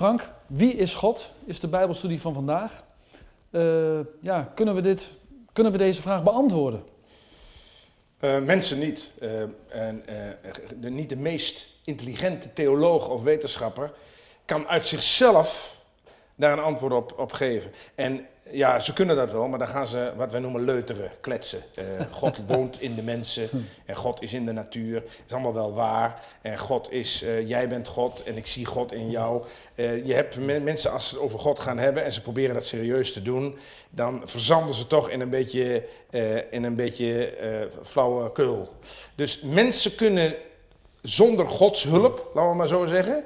Frank, wie is God? Is de Bijbelstudie van vandaag. Uh, ja, kunnen we, dit, kunnen we deze vraag beantwoorden? Uh, mensen niet. Uh, en, de, niet de meest intelligente theoloog of wetenschapper kan uit zichzelf daar een antwoord op, op geven. En ja, ze kunnen dat wel, maar dan gaan ze wat wij noemen leuteren, kletsen. Uh, God woont in de mensen en God is in de natuur. Dat is allemaal wel waar. En God is, uh, jij bent God en ik zie God in jou. Uh, je hebt mensen als ze het over God gaan hebben en ze proberen dat serieus te doen, dan verzanden ze toch in een beetje, in een beetje flauwe Dus mensen kunnen zonder Gods hulp, laten we maar zo zeggen,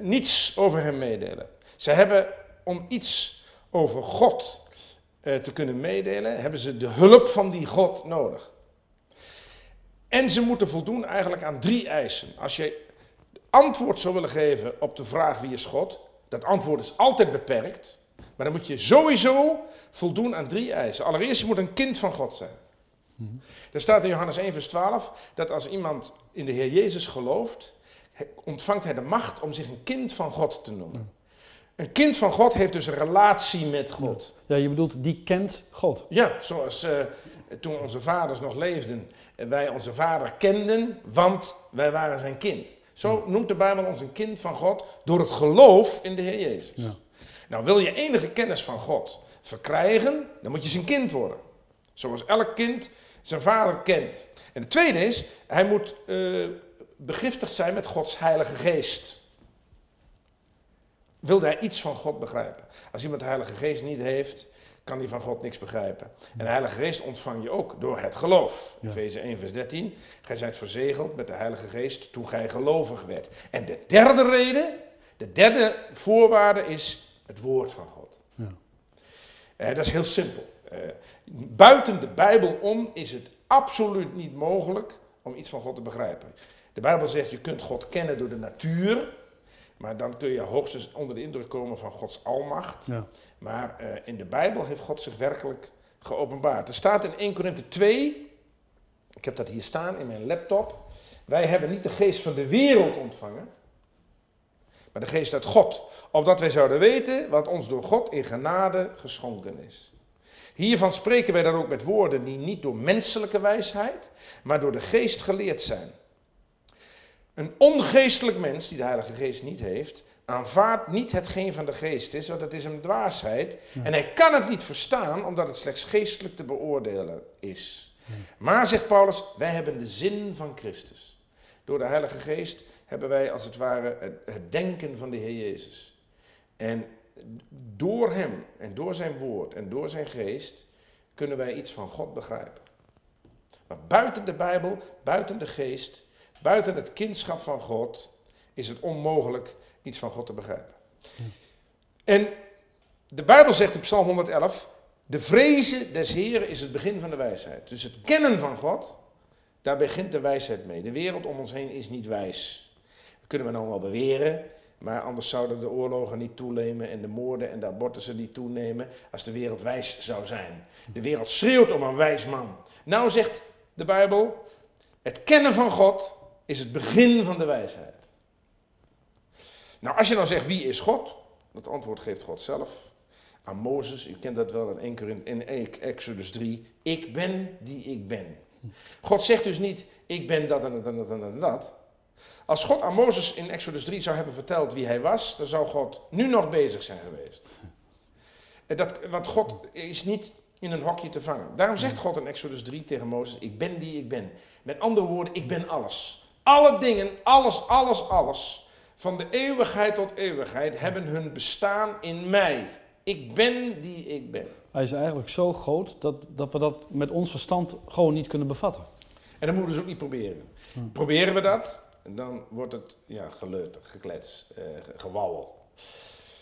niets over hem meedelen. Ze hebben om iets over God uh, te kunnen meedelen, hebben ze de hulp van die God nodig. En ze moeten voldoen eigenlijk aan drie eisen. Als je antwoord zou willen geven op de vraag wie is God, dat antwoord is altijd beperkt, maar dan moet je sowieso voldoen aan drie eisen. Allereerst, je moet een kind van God zijn. Er staat in Johannes 1, vers 12 dat als iemand in de Heer Jezus gelooft, ontvangt hij de macht om zich een kind van God te noemen. Een kind van God heeft dus een relatie met God. Ja, je bedoelt, die kent God. Ja, zoals uh, toen onze vaders nog leefden, wij onze vader kenden, want wij waren zijn kind. Zo noemt de Bijbel ons een kind van God door het geloof in de Heer Jezus. Ja. Nou, wil je enige kennis van God verkrijgen, dan moet je zijn kind worden. Zoals elk kind zijn vader kent. En het tweede is, hij moet uh, begiftigd zijn met Gods Heilige Geest wilde hij iets van God begrijpen. Als iemand de Heilige Geest niet heeft, kan hij van God niks begrijpen. En de Heilige Geest ontvang je ook door het geloof. Ja. Efeze 1, vers 13. Gij zijt verzegeld met de Heilige Geest toen gij gelovig werd. En de derde reden, de derde voorwaarde is het woord van God. Ja. Eh, dat is heel simpel. Eh, buiten de Bijbel om is het absoluut niet mogelijk om iets van God te begrijpen. De Bijbel zegt je kunt God kennen door de natuur. Maar dan kun je hoogstens onder de indruk komen van Gods almacht. Ja. Maar uh, in de Bijbel heeft God zich werkelijk geopenbaard. Er staat in 1 Korinthe 2, ik heb dat hier staan in mijn laptop. Wij hebben niet de geest van de wereld ontvangen, maar de geest uit God. Opdat wij zouden weten wat ons door God in genade geschonken is. Hiervan spreken wij dan ook met woorden die niet door menselijke wijsheid, maar door de geest geleerd zijn een ongeestelijk mens, die de Heilige Geest niet heeft, aanvaardt niet hetgeen van de Geest is, want het is een dwaasheid. En hij kan het niet verstaan, omdat het slechts geestelijk te beoordelen is. Maar, zegt Paulus, wij hebben de zin van Christus. Door de Heilige Geest hebben wij als het ware het, het denken van de Heer Jezus. En door Hem en door Zijn woord en door Zijn Geest kunnen wij iets van God begrijpen. Maar buiten de Bijbel, buiten de Geest, Buiten het kindschap van God is het onmogelijk iets van God te begrijpen. En de Bijbel zegt in Psalm 111: De vrezen des Heren is het begin van de wijsheid. Dus het kennen van God, daar begint de wijsheid mee. De wereld om ons heen is niet wijs. Dat kunnen we nou wel beweren, maar anders zouden de oorlogen niet toenemen en de moorden en de abortussen niet toenemen als de wereld wijs zou zijn. De wereld schreeuwt om een wijs man. Nou zegt de Bijbel, het kennen van God is het begin van de wijsheid. Nou, als je dan zegt wie is God, dat antwoord geeft God zelf aan Mozes. U kent dat wel in één keer in, in Exodus 3. Ik ben die ik ben. God zegt dus niet, ik ben dat en dat en dat en dat. Als God aan Mozes in Exodus 3 zou hebben verteld wie hij was, dan zou God nu nog bezig zijn geweest. Dat, want God is niet in een hokje te vangen. Daarom zegt God in Exodus 3 tegen Mozes, ik ben die ik ben. Met andere woorden, ik ben alles. Alle dingen, alles, alles, alles, van de eeuwigheid tot eeuwigheid, hebben hun bestaan in mij. Ik ben die ik ben. Hij is eigenlijk zo groot dat, dat we dat met ons verstand gewoon niet kunnen bevatten. En dat moeten we dus ook niet proberen. Hm. Proberen we dat, en dan wordt het ja, geleuter, geklets, eh, gewauwel.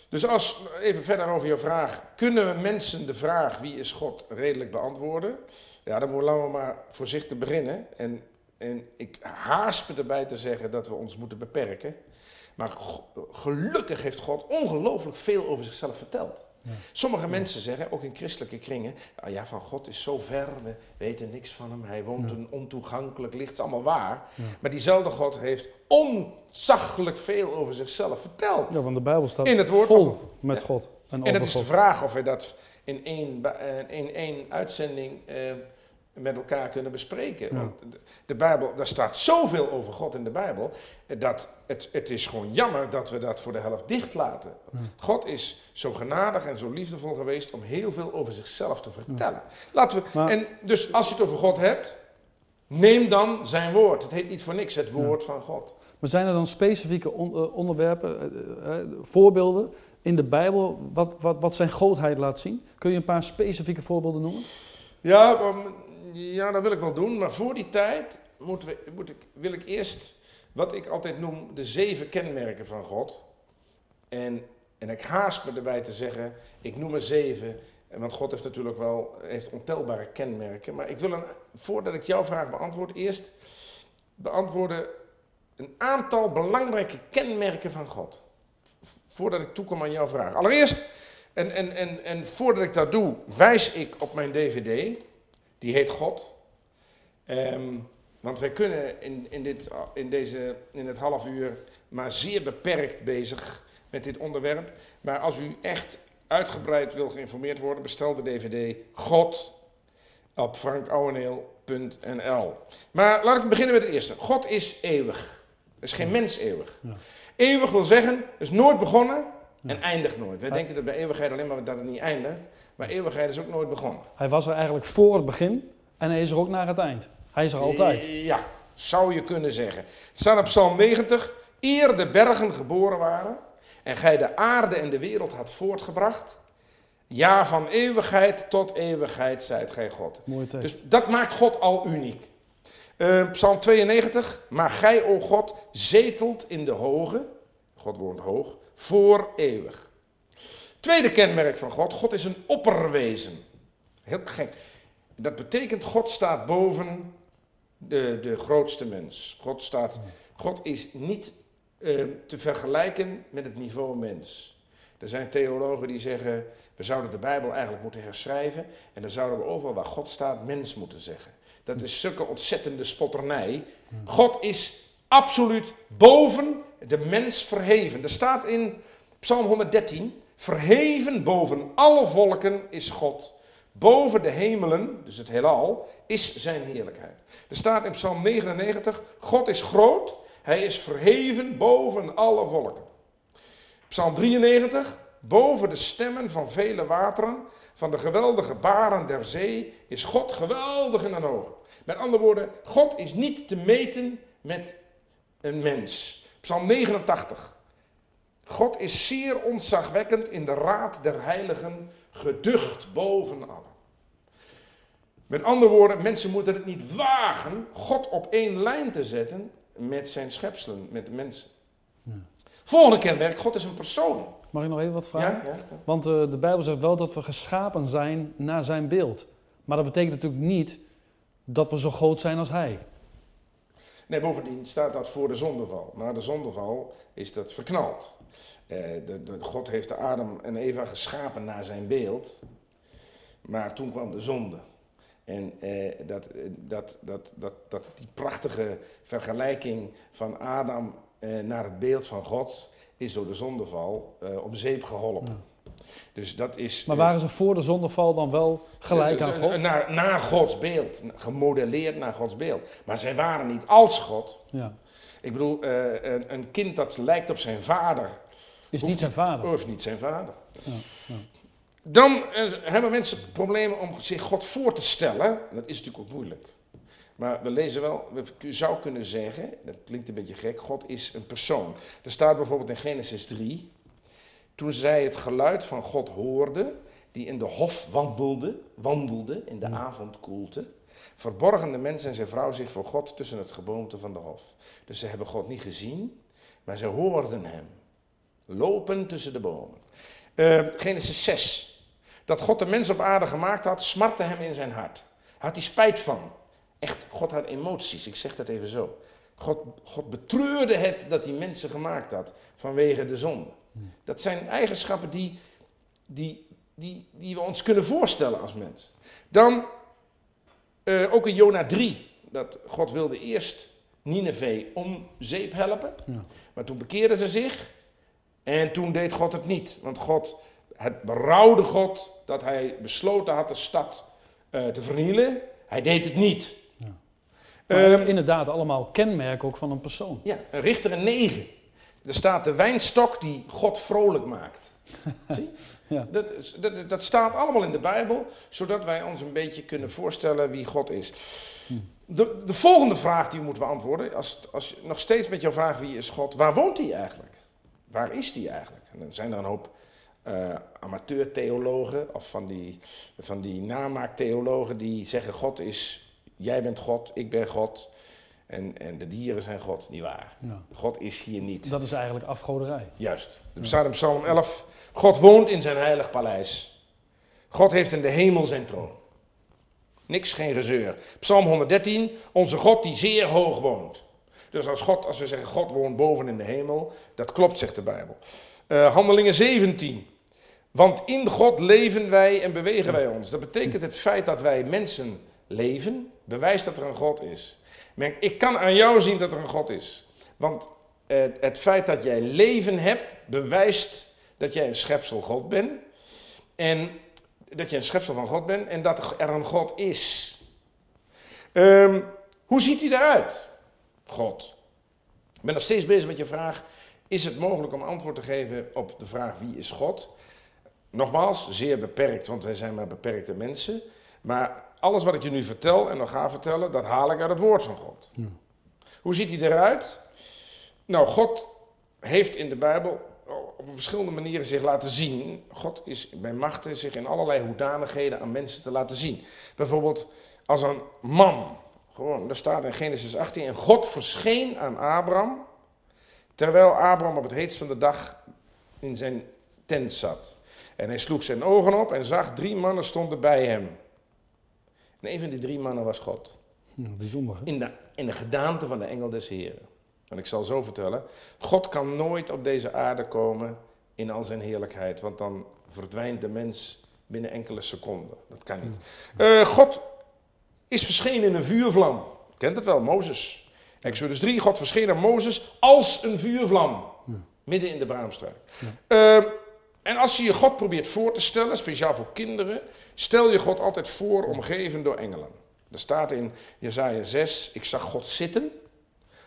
Dus als, even verder over je vraag, kunnen we mensen de vraag wie is God redelijk beantwoorden? Ja, dan moeten we maar voorzichtig beginnen. En en ik haast me erbij te zeggen dat we ons moeten beperken. Maar gelukkig heeft God ongelooflijk veel over zichzelf verteld. Sommige mensen zeggen, ook in christelijke kringen, ah ja, van God is zo ver, we weten niks van hem, hij woont een ontoegankelijk licht, is allemaal waar. Maar diezelfde God heeft onzaggelijk veel over zichzelf verteld. Ja, want de Bijbel staat In het woord vol van met God. En, En dat is de vraag of we dat in één, eh, in één uitzending eh, met elkaar kunnen bespreken. Ja. Want de, Bijbel, daar staat zoveel over God in de Bijbel, dat het, het is gewoon jammer dat we dat voor de helft dicht laten. God is zo genadig en zo liefdevol geweest om heel veel over zichzelf te vertellen. Laten we, Maar- en dus als je het over God hebt, neem dan zijn woord. Het heet niet voor niks het woord van God. Maar zijn er dan specifieke on- eh, onderwerpen, eh, eh, voorbeelden in de Bijbel wat, wat, wat zijn grootheid laat zien? Kun je een paar specifieke voorbeelden noemen? Ja, maar- ja, dat wil ik wel doen. Maar voor die tijd moeten we, moet ik, wil ik eerst wat ik altijd noem de zeven kenmerken van God. En, en ik haast me erbij te zeggen, ik noem er zeven. Want God heeft natuurlijk wel heeft ontelbare kenmerken. Maar ik wil, een, voordat ik jouw vraag beantwoord, eerst beantwoorden een aantal belangrijke kenmerken van God. Voordat ik toekom aan jouw vraag. Allereerst, en, en, en, en voordat ik dat doe, wijs ik op mijn DVD. Die heet God. Ehm, want wij kunnen in, in, dit, in, deze, in het half uur maar zeer beperkt bezig met dit onderwerp. Maar als u echt uitgebreid wil geïnformeerd worden, bestel de DVD God op frankouweneel.nl. Maar laat ik beginnen met het eerste. God is eeuwig. Er is geen mens eeuwig. Ja. Eeuwig wil zeggen, is nooit begonnen en eindigt nooit. Wij Ja. denken dat bij eeuwigheid alleen maar dat het niet eindigt. Maar eeuwigheid is ook nooit begonnen. Hij was er eigenlijk voor het begin en hij is er ook naar het eind. Hij is er altijd. Ja, zou je kunnen zeggen. Het staat op Psalm 90. Eer de bergen geboren waren en gij de aarde en de wereld had voortgebracht. Ja, van eeuwigheid tot eeuwigheid zijt gij God. Mooie tekst. Dus dat maakt God al uniek. Eh, Psalm 92. Maar gij, o God, zetelt in de hoge. God woont hoog. Voor eeuwig. Tweede kenmerk van God. God is een opperwezen. Heel gek. Dat betekent God staat boven de, de grootste mens. God, staat, God is niet eh, te vergelijken met het niveau mens. Er zijn theologen die zeggen, we zouden de Bijbel eigenlijk moeten herschrijven en dan zouden we overal waar God staat mens moeten zeggen. Dat is zulke ontzettende spotternij. God is absoluut boven de mens verheven. Er staat in Psalm 113, verheven boven alle volken is God. Boven de hemelen, dus het heelal, is zijn heerlijkheid. Er staat in Psalm 99, God is groot, hij is verheven boven alle volken. Psalm 93, boven de stemmen van vele wateren, van de geweldige baren der zee, is God geweldig in de hoge. Met andere woorden, God is niet te meten met een mens. Psalm 89. God is zeer ontzagwekkend in de raad der heiligen, geducht boven allen. Met andere woorden, mensen moeten het niet wagen God op één lijn te zetten met zijn schepselen, met de mensen. Volgende kenmerk, God is een persoon. Mag ik nog even wat vragen? Ja, ja. Want eh, de Bijbel zegt wel dat we geschapen zijn naar zijn beeld. Maar dat betekent natuurlijk niet dat we zo groot zijn als hij. Nee, bovendien staat dat voor de zondeval. Na de zondeval is dat verknald. Eh, de, de- God heeft Adam en Eva geschapen naar zijn beeld. Maar toen kwam de zonde. En eh, dat, eh, dat, dat, dat, dat, die prachtige vergelijking van Adam naar het beeld van God is door de zondeval om zeep geholpen. Dus dat is. Maar waren ze voor de zondeval dan wel gelijk aan Eh, God? Naar, naar Gods beeld, gemodelleerd naar Gods beeld. Maar zij waren niet als God. Ja. Ik bedoel, eh, een, een kind dat lijkt op zijn vader, Is niet zijn vader. of niet zijn vader. Ja, ja. Dan eh, hebben mensen problemen om zich God voor te stellen. Dat is natuurlijk ook moeilijk. Maar we lezen wel, je zou kunnen zeggen, dat klinkt een beetje gek, God is een persoon. Er staat bijvoorbeeld in Genesis 3, toen zij het geluid van God hoorden, die in de hof wandelde, wandelde in de Hmm. avondkoelte, verborgen de mens en zijn vrouw zich voor God tussen het geboomte van de hof. Dus ze hebben God niet gezien, maar ze hoorden hem, lopen tussen de bomen. Eh, Genesis 6. Dat God de mens op aarde gemaakt had, smartte hem in zijn hart. Had hij spijt van. Echt, God had emoties, ik zeg dat even zo. God, God betreurde het dat hij mensen gemaakt had vanwege de zonde. Dat zijn eigenschappen die, die die, die we ons kunnen voorstellen als mens. Dan uh, ook in Jona 3, dat God wilde eerst Nineveh om zeep helpen, ja. maar toen bekeerden ze zich en toen deed God het niet. Want God, het berouwde God dat hij besloten had de stad uh, te vernielen. Hij deed het niet. Ja. Um, inderdaad, allemaal kenmerken ook van een persoon. Ja, een richter een negen. Er staat de wijnstok die God vrolijk maakt. Zie? Ja. Dat, dat, dat, staat allemaal in de Bijbel, zodat wij ons een beetje kunnen voorstellen wie God is. Hm. De, de volgende vraag die we moeten beantwoorden, als, als je nog steeds met jouw vraag wie is God, waar woont hij eigenlijk? Waar is hij eigenlijk? En dan zijn er een hoop uh, amateurtheologen of van die, van die namaaktheologen die zeggen God is, jij bent God, ik ben God. En, en de dieren zijn God, niet waar. Ja. God is hier niet. Dat is eigenlijk afgoderij. Juist. Er staat in Psalm 11, God woont in zijn heilig paleis. God heeft in de hemel zijn troon. Niks, geen gezeur. Psalm 113, onze God die zeer hoog woont. Dus als, God, als we zeggen God woont boven in de hemel, dat klopt, zegt de Bijbel. Uh, Handelingen 17. Want in God leven wij en bewegen wij ons. Dat betekent het feit dat wij mensen leven, bewijst dat er een God is. Ik kan aan jou zien dat er een God is. Want uh, het feit dat jij leven hebt, bewijst dat jij een schepsel God bent. En dat je een schepsel van God bent en dat er een God is. Um, hoe ziet hij eruit? God. Ik ben nog steeds bezig met je vraag: is het mogelijk om antwoord te geven op de vraag wie is God? Nogmaals, zeer beperkt, want wij zijn maar beperkte mensen. Maar alles wat ik je nu vertel en nog ga vertellen, dat haal ik uit het woord van God. Hoe ziet hij eruit? Nou, God heeft in de Bijbel op verschillende manieren zich laten zien. God is bij machten zich in allerlei hoedanigheden aan mensen te laten zien. Bijvoorbeeld als een man. Gewoon, daar staat in Genesis 18. En God verscheen aan Abraham. Terwijl Abraham op het heetst van de dag in zijn tent zat. En hij sloeg zijn ogen op en zag drie mannen stonden bij hem. En een van die drie mannen was God. bijzonder. In de, in de gedaante van de engel des Heren. En ik zal zo vertellen. God kan nooit op deze aarde komen in al zijn heerlijkheid. Want dan verdwijnt de mens binnen enkele seconden. Dat kan niet. Uh, God is verschenen in een vuurvlam. Kent het wel, Mozes. Exodus 3, God verscheen aan Mozes als een vuurvlam. Midden in de braamstruik. Uh, en als je je God probeert voor te stellen, speciaal voor kinderen, stel je God altijd voor omgeven door engelen. Er staat in Jesaja 6, ik zag God zitten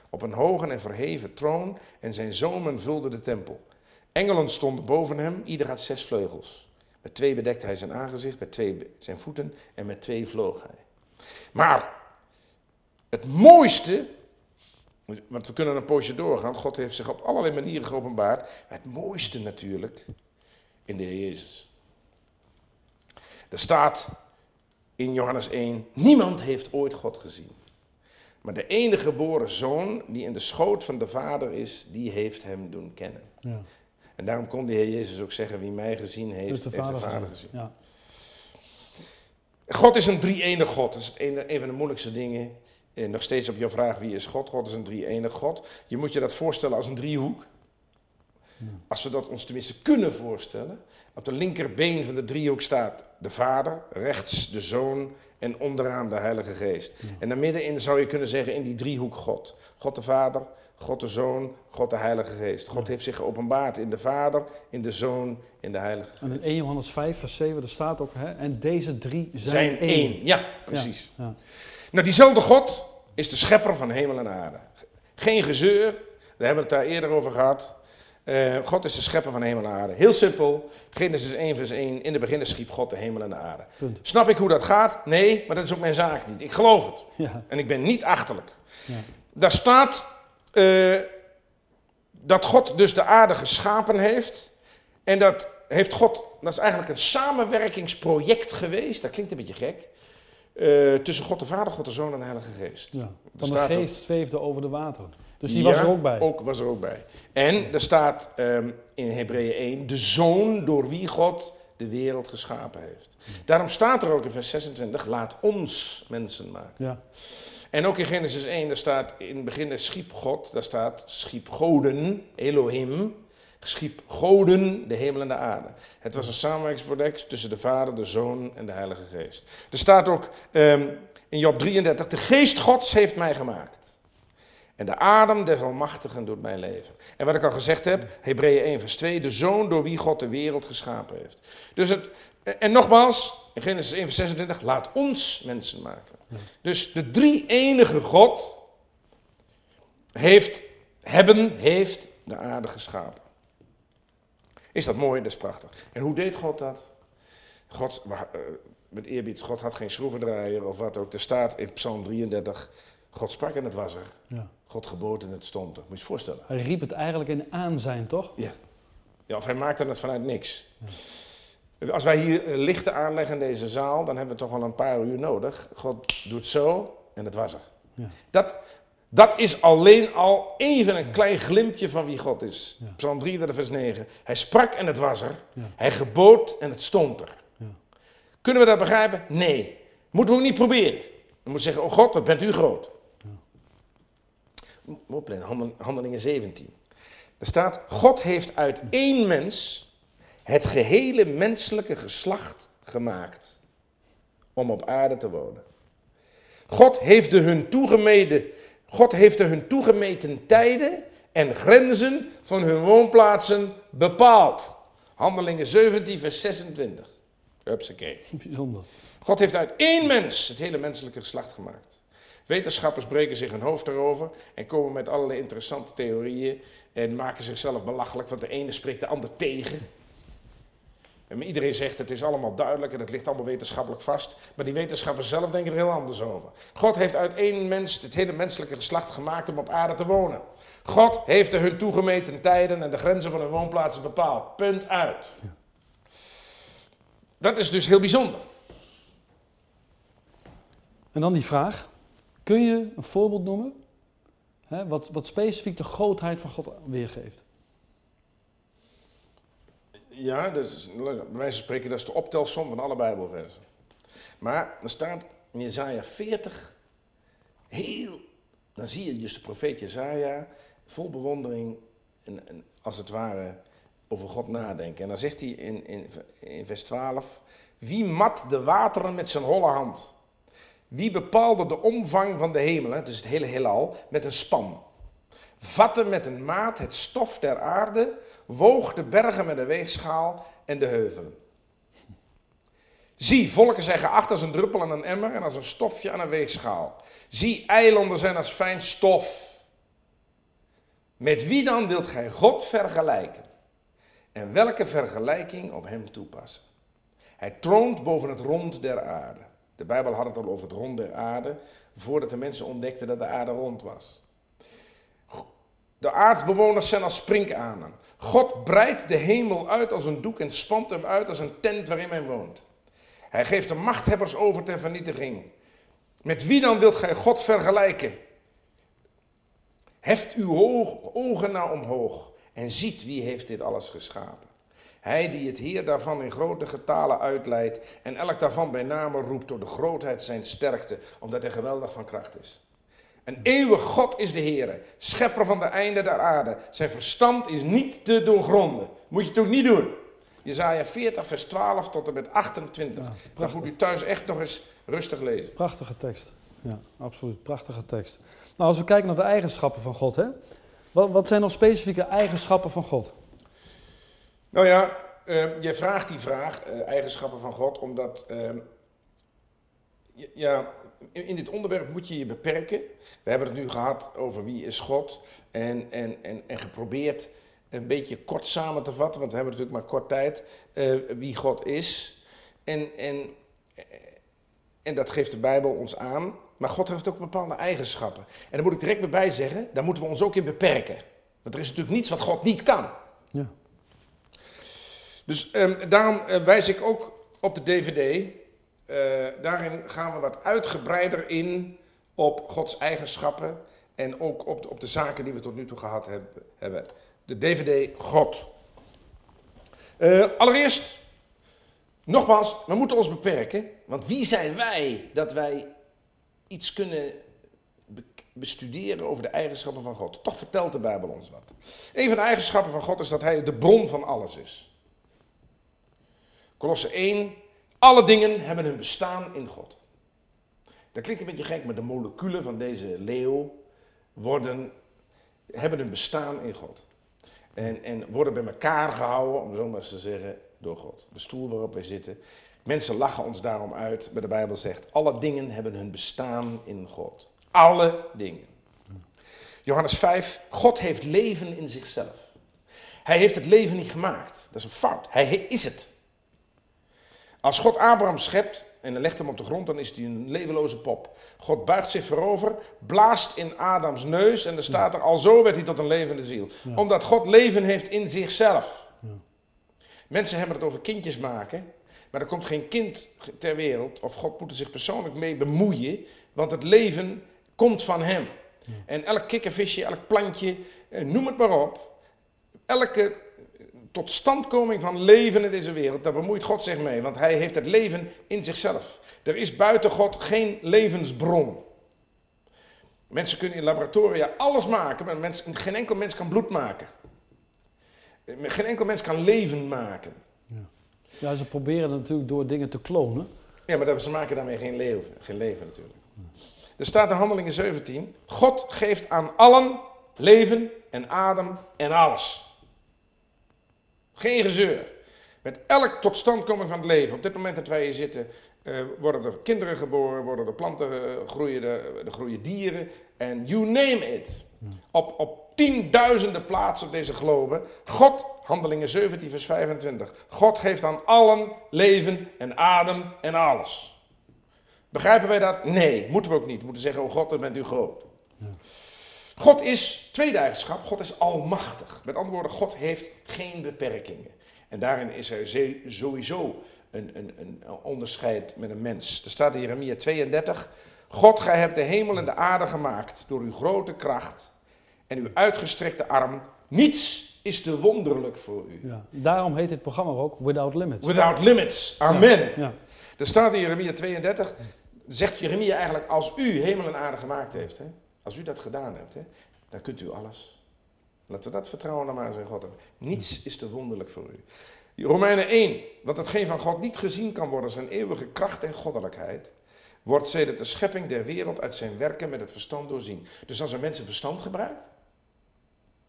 op een hoge en verheven troon en zijn zomen vulden de tempel. Engelen stonden boven hem, ieder had zes vleugels. Met twee bedekte hij zijn aangezicht, met twee zijn voeten en met twee vloog hij. Maar het mooiste, want we kunnen een poosje doorgaan, God heeft zich op allerlei manieren geopenbaard. Het mooiste natuurlijk in de Heer Jezus. Er staat in Johannes 1, niemand heeft ooit God gezien. Maar de enige geboren zoon die in de schoot van de Vader is, die heeft hem doen kennen. Ja. En daarom kon de Heer Jezus ook zeggen, wie mij gezien heeft, dus de heeft de Vader gezien. Ja. God is een drie-enig God. Dat is een, een van de moeilijkste dingen. En nog steeds op jouw vraag, wie is God? God is een drie-enig God. Je moet je dat voorstellen als een driehoek. Als we dat ons tenminste kunnen voorstellen. Op de linkerbeen van de driehoek staat de Vader, rechts de Zoon en onderaan de Heilige Geest. En daar middenin zou je kunnen zeggen in die driehoek God. God de Vader, God de Zoon, God de Heilige Geest. God heeft zich geopenbaard in de Vader, in de Zoon, in de Heilige Geest. En in 1 Johannes 5 vers 7, er staat ook, hè, en deze drie zijn, zijn één. Ja, precies. Ja, Nou, diezelfde God is de schepper van hemel en aarde. Geen gezeur, we hebben het daar eerder over gehad. Uh, God is de schepper van hemel en aarde. Heel simpel. Genesis 1 vers 1. In de beginnen schiep God de hemel en de aarde. Snap ik hoe dat gaat? Nee, maar dat is ook mijn zaak niet. Ik geloof het. Ja. En ik ben niet achterlijk. Ja. Daar staat uh, dat God dus de aarde geschapen heeft. En dat heeft God, dat is eigenlijk een samenwerkingsproject geweest. Dat klinkt een beetje gek. Uh, tussen God de Vader, God de Zoon en de Heilige Geest. Ja, van de geest zweefde over de water. Dus die was er ook bij. ook was er ook bij. En er staat um, in Hebreeën 1, de zoon door wie God de wereld geschapen heeft. Daarom staat er ook in vers 26, laat ons mensen maken. Ja. En ook in Genesis 1, daar staat in het begin schiep God, daar staat schiep goden, Elohim. schiep goden de hemel en de aarde. Het was een samenwerkingsproject tussen de Vader, de Zoon en de Heilige Geest. Er staat ook ehm, in Job 33, de geest Gods heeft mij gemaakt. En de adem des Almachtigen doet mijn leven. En wat ik al gezegd heb, Hebreeën 1 vers 2, de Zoon door wie God de wereld geschapen heeft. Dus het, en nogmaals, in Genesis 1 vers 26, laat ons mensen maken. Dus de drie enige God heeft, hebben, heeft de aarde geschapen. Is dat mooi? Dat is prachtig. En hoe deed God dat? God, uh, met eerbied, God had geen schroevendraaier of wat ook. Er staat in Psalm 33, God sprak en het was er. Ja. God gebood en het stond er. Moet je je voorstellen. Hij riep het eigenlijk in aanzijn, toch? Ja. ja of hij maakte het vanuit niks. Ja. Als wij hier eh, lichten aanleggen in deze zaal, dan hebben we toch wel een paar uur nodig. God doet zo en het was er. Ja. Dat, dat is alleen al even een klein glimpje van wie God is. Psalm 33, vers 9. Hij sprak en het was er. Hij gebood en het stond er. Kunnen we dat begrijpen? Nee. Moeten we ook niet proberen. We moeten zeggen, oh God, wat bent u groot. Opleiden, handelingen 17. Er staat, God heeft uit één mens het gehele menselijke geslacht gemaakt om op aarde te wonen. God heeft de hun toegemeten, God heeft de hun toegemeten tijden en grenzen van hun woonplaatsen bepaald. Handelingen 17, vers 26. Hupsakee. Bijzonder. God heeft uit één mens het hele menselijke geslacht gemaakt. Wetenschappers breken zich hun hoofd erover en komen met allerlei interessante theorieën en maken zichzelf belachelijk, want de ene spreekt de ander tegen. En iedereen zegt het is allemaal duidelijk en het ligt allemaal wetenschappelijk vast, maar die wetenschappers zelf denken er heel anders over. God heeft uit één mens het hele menselijke geslacht gemaakt om op aarde te wonen. God heeft de hun toegemeten tijden en de grenzen van hun woonplaatsen bepaald. Punt uit. Dat is dus heel bijzonder. En dan die vraag: kun je een voorbeeld noemen hè, wat, wat specifiek de grootheid van God weergeeft? Ja, dus, bij wijze van spreken, dat is de optelsom van alle Bijbelversen. Maar er staat in Jezaja 40, heel, dan zie je dus de profeet Jezaja vol bewondering en, en, als het ware over God nadenken. En dan zegt hij in, in, in vers 12, wie mat de wateren met zijn holle hand? Wie bepaalde de omvang van de hemelen, dus het hele heelal, met een span? Vatte met een maat het stof der aarde, woog de bergen met een weegschaal en de heuvelen. Zie, volken zijn geacht als een druppel aan een emmer en als een stofje aan een weegschaal. Zie, eilanden zijn als fijn stof. Met wie dan wilt gij God vergelijken? En welke vergelijking op hem toepassen? Hij troont boven het rond der aarde. De Bijbel had het al over het rond der aarde, voordat de mensen ontdekten dat de aarde rond was. De aardbewoners zijn als sprinkanen. God breidt de hemel uit als een doek en spant hem uit als een tent waarin men woont. Hij geeft de machthebbers over ter vernietiging. Met wie dan wilt gij God vergelijken? Heft uw ogen naar omhoog en ziet wie heeft dit alles geschapen. Hij die het Heer daarvan in grote getalen uitleidt en elk daarvan bij name roept door de grootheid zijn sterkte, omdat hij geweldig van kracht is. Een eeuwig God is de Heer, schepper van de einde der aarde. Zijn verstand is niet te doorgronden. Moet je het ook niet doen. Jezaja 40, vers 12 tot en met 28. Ja, dat moet u thuis echt nog eens rustig lezen. Prachtige tekst. Ja, absoluut. Prachtige tekst. Nou, als we kijken naar de eigenschappen van God, hè? Wat, wat zijn nog specifieke eigenschappen van God? Nou ja, uh, je vraagt die vraag, uh, eigenschappen van God, omdat uh, ja, in, dit onderwerp moet je je beperken. We hebben het nu gehad over wie is God en, en, en, en geprobeerd een beetje kort samen te vatten, want we hebben natuurlijk maar kort tijd, eh, wie God is. En, en, en dat geeft de Bijbel ons aan. Maar God heeft ook bepaalde eigenschappen. En daar moet ik direct bij zeggen, daar moeten we ons ook in beperken. Want er is natuurlijk niets wat God niet kan. Ja. Dus um, daarom uh, wijs ik ook op de DVD. Eh, daarin gaan we wat uitgebreider in op Gods eigenschappen. En ook op de, op de zaken die we tot nu toe gehad hebben. De DVD God. Uh, allereerst, nogmaals, we moeten ons beperken. Want wie zijn wij dat wij iets kunnen bestuderen over de eigenschappen van God. Toch vertelt de Bijbel ons wat. Een van de eigenschappen van God is dat Hij de bron van alles is. Colosse 1. Alle dingen hebben hun bestaan in God. Dat klinkt een beetje gek, maar de moleculen van deze leeuw worden, hebben een bestaan in God. En, en worden bij elkaar gehouden, om zo maar eens te zeggen, door God. De stoel waarop wij zitten. Mensen lachen ons daarom uit, maar de Bijbel zegt, alle dingen hebben hun bestaan in God. Alle dingen. Johannes 5, God heeft leven in zichzelf. Hij heeft het leven niet gemaakt. Dat is een fout. Hij is het. Als God Abraham schept en legt hem op de grond, dan is hij een levenloze pop. God buigt zich voorover, blaast in Adams neus en er staat er, al zo werd hij tot een levende ziel. Omdat God leven heeft in zichzelf. Ja. Mensen hebben het over kindjes maken, maar er komt geen kind ter wereld, of God moet er zich persoonlijk mee bemoeien, want het leven komt van hem. En elk kikkervisje, elk plantje, eh, noem het maar op, elke totstandkoming van leven in deze wereld, daar bemoeit God zich mee, want hij heeft het leven in zichzelf. Er is buiten God geen levensbron. Mensen kunnen in laboratoria alles maken, maar mens, geen enkel mens kan bloed maken. Geen enkel mens kan leven maken. Ja, ja ze proberen natuurlijk door dingen te klonen. Ja, maar ze maken daarmee geen leven, geen leven natuurlijk. Er staat in Handelingen 17, God geeft aan allen leven en adem en alles. Geen gezeur. Met elk totstandkoming van het leven. Op dit moment dat wij hier zitten, uh, worden er kinderen geboren, worden er planten, uh, groeien, er, groeien dieren. En you name it. Op, op tienduizenden plaatsen op deze globe. God, handelingen 17 vers 25. God geeft aan allen leven en adem en alles. Begrijpen wij dat? Nee, moeten we ook niet. We moeten zeggen, oh God, dan bent u groot. Ja. God is, tweede eigenschap, God is almachtig. Met andere woorden, God heeft geen beperkingen. En daarin is er sowieso een, een, een onderscheid met een mens. Er staat in Jeremia 32, God, gij hebt de hemel en de aarde gemaakt door uw grote kracht en uw uitgestrekte arm. Niets is te wonderlijk voor u. Ja, daarom heet dit programma ook Without Limits. Without Limits, amen. Ja, Er staat in Jeremia 32, zegt Jeremia eigenlijk, als u hemel en aarde gemaakt heeft... Hè, als u dat gedaan hebt, hè, dan kunt u alles. Laten we dat vertrouwen dan maar eens in God hebben. Niets is te wonderlijk voor u. Romeinen 1, wat hetgeen van God niet gezien kan worden, zijn eeuwige kracht en goddelijkheid, wordt sedert de schepping der wereld uit zijn werken met het verstand doorzien. Dus als een mens een verstand gebruikt,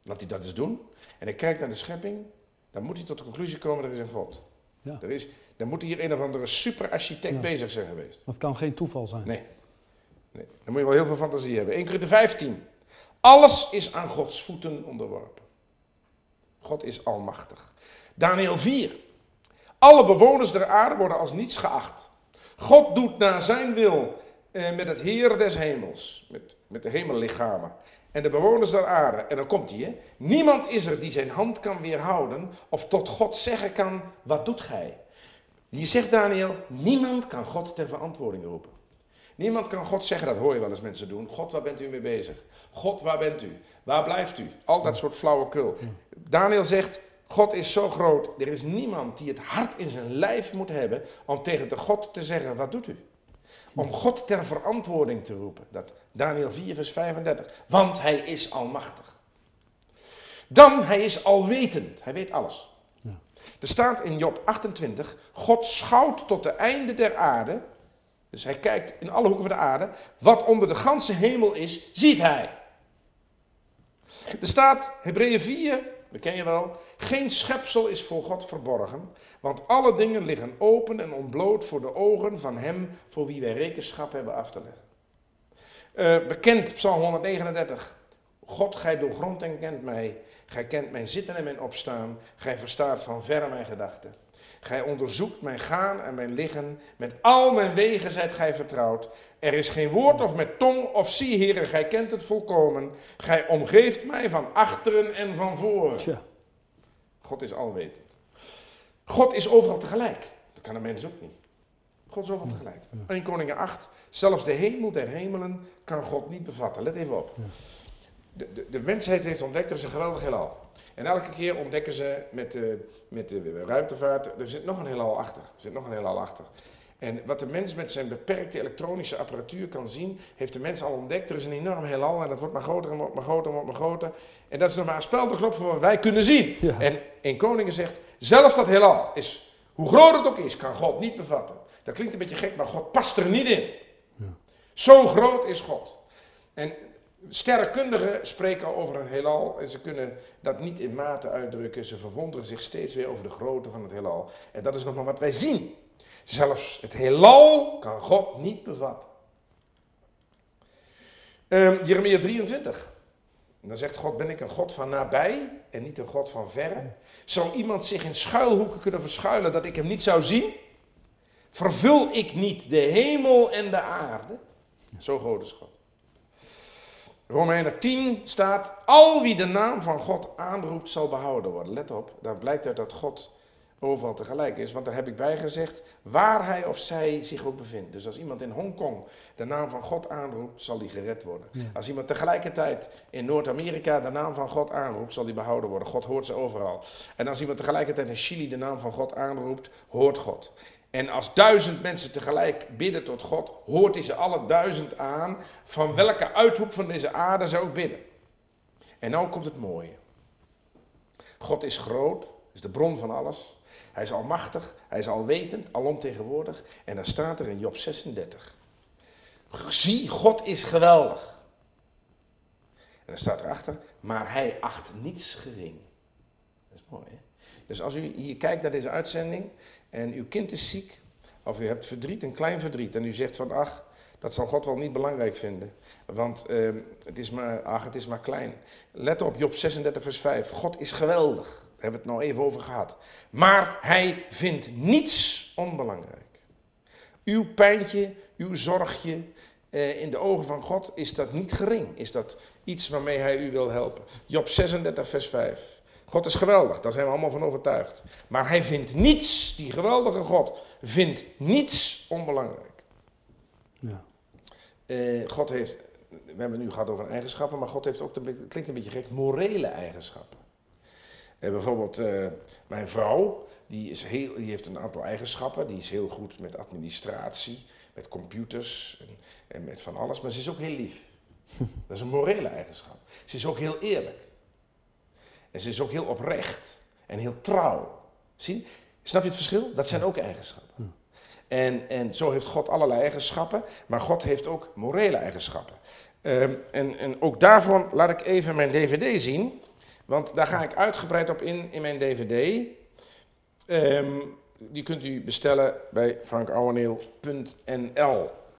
laat hij dat eens doen, en hij kijkt naar de schepping, dan moet hij tot de conclusie komen, er is een God. Ja. Er is, dan moet hier een of andere superarchitect bezig zijn geweest. Dat kan geen toeval zijn. Nee. Nee, dan moet je wel heel veel fantasie hebben. 1 Korinther 15. Alles is aan Gods voeten onderworpen. God is almachtig. Daniel 4. Alle bewoners der aarde worden als niets geacht. God doet naar zijn wil eh, met het Heer des hemels, met, met de hemellichamen. En de bewoners der aarde, en dan komt hij, niemand is er die zijn hand kan weerhouden of tot God zeggen kan, wat doet gij? Hier zegt Daniel, niemand kan God ter verantwoording roepen. Niemand kan God zeggen, dat hoor je wel eens mensen doen. God, waar bent u mee bezig? God, waar bent u? Waar blijft u? Al dat soort flauwekul. Daniel zegt, God is zo groot, er is niemand die het hart in zijn lijf moet hebben om tegen de God te zeggen, wat doet u? Om God ter verantwoording te roepen. Dat Daniel 4 vers 35. Want hij is almachtig. Dan, hij is alwetend. Hij weet alles. Er staat in Job 28, God schouwt tot de einde der aarde dus hij kijkt in alle hoeken van de aarde. Wat onder de ganse hemel is, ziet hij. Er staat, Hebreeën 4, dat ken je wel. Geen schepsel is voor God verborgen, want alle dingen liggen open en ontbloot voor de ogen van hem voor wie wij rekenschap hebben af te leggen. Uh, bekend, Psalm 139. God, gij doorgrondt en kent mij. Gij kent mijn zitten en mijn opstaan. Gij verstaat van verre mijn gedachten. Gij onderzoekt mijn gaan en mijn liggen. Met al mijn wegen zijt gij vertrouwd. Er is geen woord of met tong of zie, heren, gij kent het volkomen. Gij omgeeft mij van achteren en van voren. Tja. God is alwetend. God is overal tegelijk. Dat kan een mens ook niet. God is overal tegelijk. 1 Koningen 8. Zelfs de hemel der hemelen kan God niet bevatten. Let even op. De, de, de mensheid heeft ontdekt, er is een geweldig heelal. En elke keer ontdekken ze met de, met de ruimtevaart, er zit nog een heelal achter. Er zit nog een heelal achter. En wat de mens met zijn beperkte elektronische apparatuur kan zien, heeft de mens al ontdekt. Er is een enorm heelal en dat wordt maar groter en wordt maar groter en wordt maar groter. En dat is nog maar een speldenklop voor wat wij kunnen zien. Ja. En een koning zegt, zelfs dat heelal is, hoe groot het ook is, kan God niet bevatten. Dat klinkt een beetje gek, maar God past er niet in. Ja. Zo groot is God. En sterrenkundigen spreken over een heelal en ze kunnen dat niet in mate uitdrukken. Ze verwonderen zich steeds weer over de grootte van het heelal. En dat is nog maar wat wij zien. Zelfs het heelal kan God niet bevatten. Ehm, Jeremia 23. En dan zegt God, ben ik een God van nabij en niet een God van verre? Zou iemand zich in schuilhoeken kunnen verschuilen dat ik hem niet zou zien? Vervul ik niet de hemel en de aarde? Zo groot is God. Romeinen 10 staat, al wie de naam van God aanroept zal behouden worden. Let op, daar blijkt uit dat God overal tegelijk is. Want daar heb ik bij gezegd, waar hij of zij zich ook bevindt. Dus als iemand in Hongkong de naam van God aanroept, zal die gered worden. Ja. Als iemand tegelijkertijd in Noord-Amerika de naam van God aanroept, zal die behouden worden. God hoort ze overal. En als iemand tegelijkertijd in Chili de naam van God aanroept, hoort God. En als duizend mensen tegelijk bidden tot God, hoort hij ze alle duizend aan, van welke uithoek van deze aarde ze ook bidden. En nou komt het mooie. God is groot, is de bron van alles. Hij is almachtig, hij is alwetend, alomtegenwoordig. En dan staat er in Job 36. Zie, God is geweldig. En dan staat erachter, maar hij acht niets gering. Dat is mooi, hè? Dus als u hier kijkt naar deze uitzending en uw kind is ziek, of u hebt verdriet, een klein verdriet, en u zegt van, ach, dat zal God wel niet belangrijk vinden, want ehm, het, is maar, ach, het is maar klein. Let op, Job 36, vers 5. God is geweldig, daar hebben we het nou even over gehad. Maar hij vindt niets onbelangrijk. Uw pijntje, uw zorgje, eh, in de ogen van God is dat niet gering. Is dat iets waarmee hij u wil helpen. Job 36, vers 5. God is geweldig, daar zijn we allemaal van overtuigd. Maar hij vindt niets, die geweldige God, vindt niets onbelangrijk. Ja. Eh, God heeft, we hebben het nu gehad over eigenschappen, maar God heeft ook, het klinkt een beetje gek, morele eigenschappen. Eh, bijvoorbeeld eh, mijn vrouw, die, is heel, die heeft een aantal eigenschappen. Die is heel goed met administratie, met computers en, en met van alles. Maar ze is ook heel lief. Dat is een morele eigenschap. Ze is ook heel eerlijk. En ze is ook heel oprecht en heel trouw. Zie, snap je het verschil? Dat zijn ook eigenschappen. En, en zo heeft God allerlei eigenschappen, maar God heeft ook morele eigenschappen. Ehm, en, en ook daarvan laat ik even mijn dvd zien, want daar ga ik uitgebreid op in in mijn dvd. Ehm, die kunt u bestellen bij frankouweneel.nl.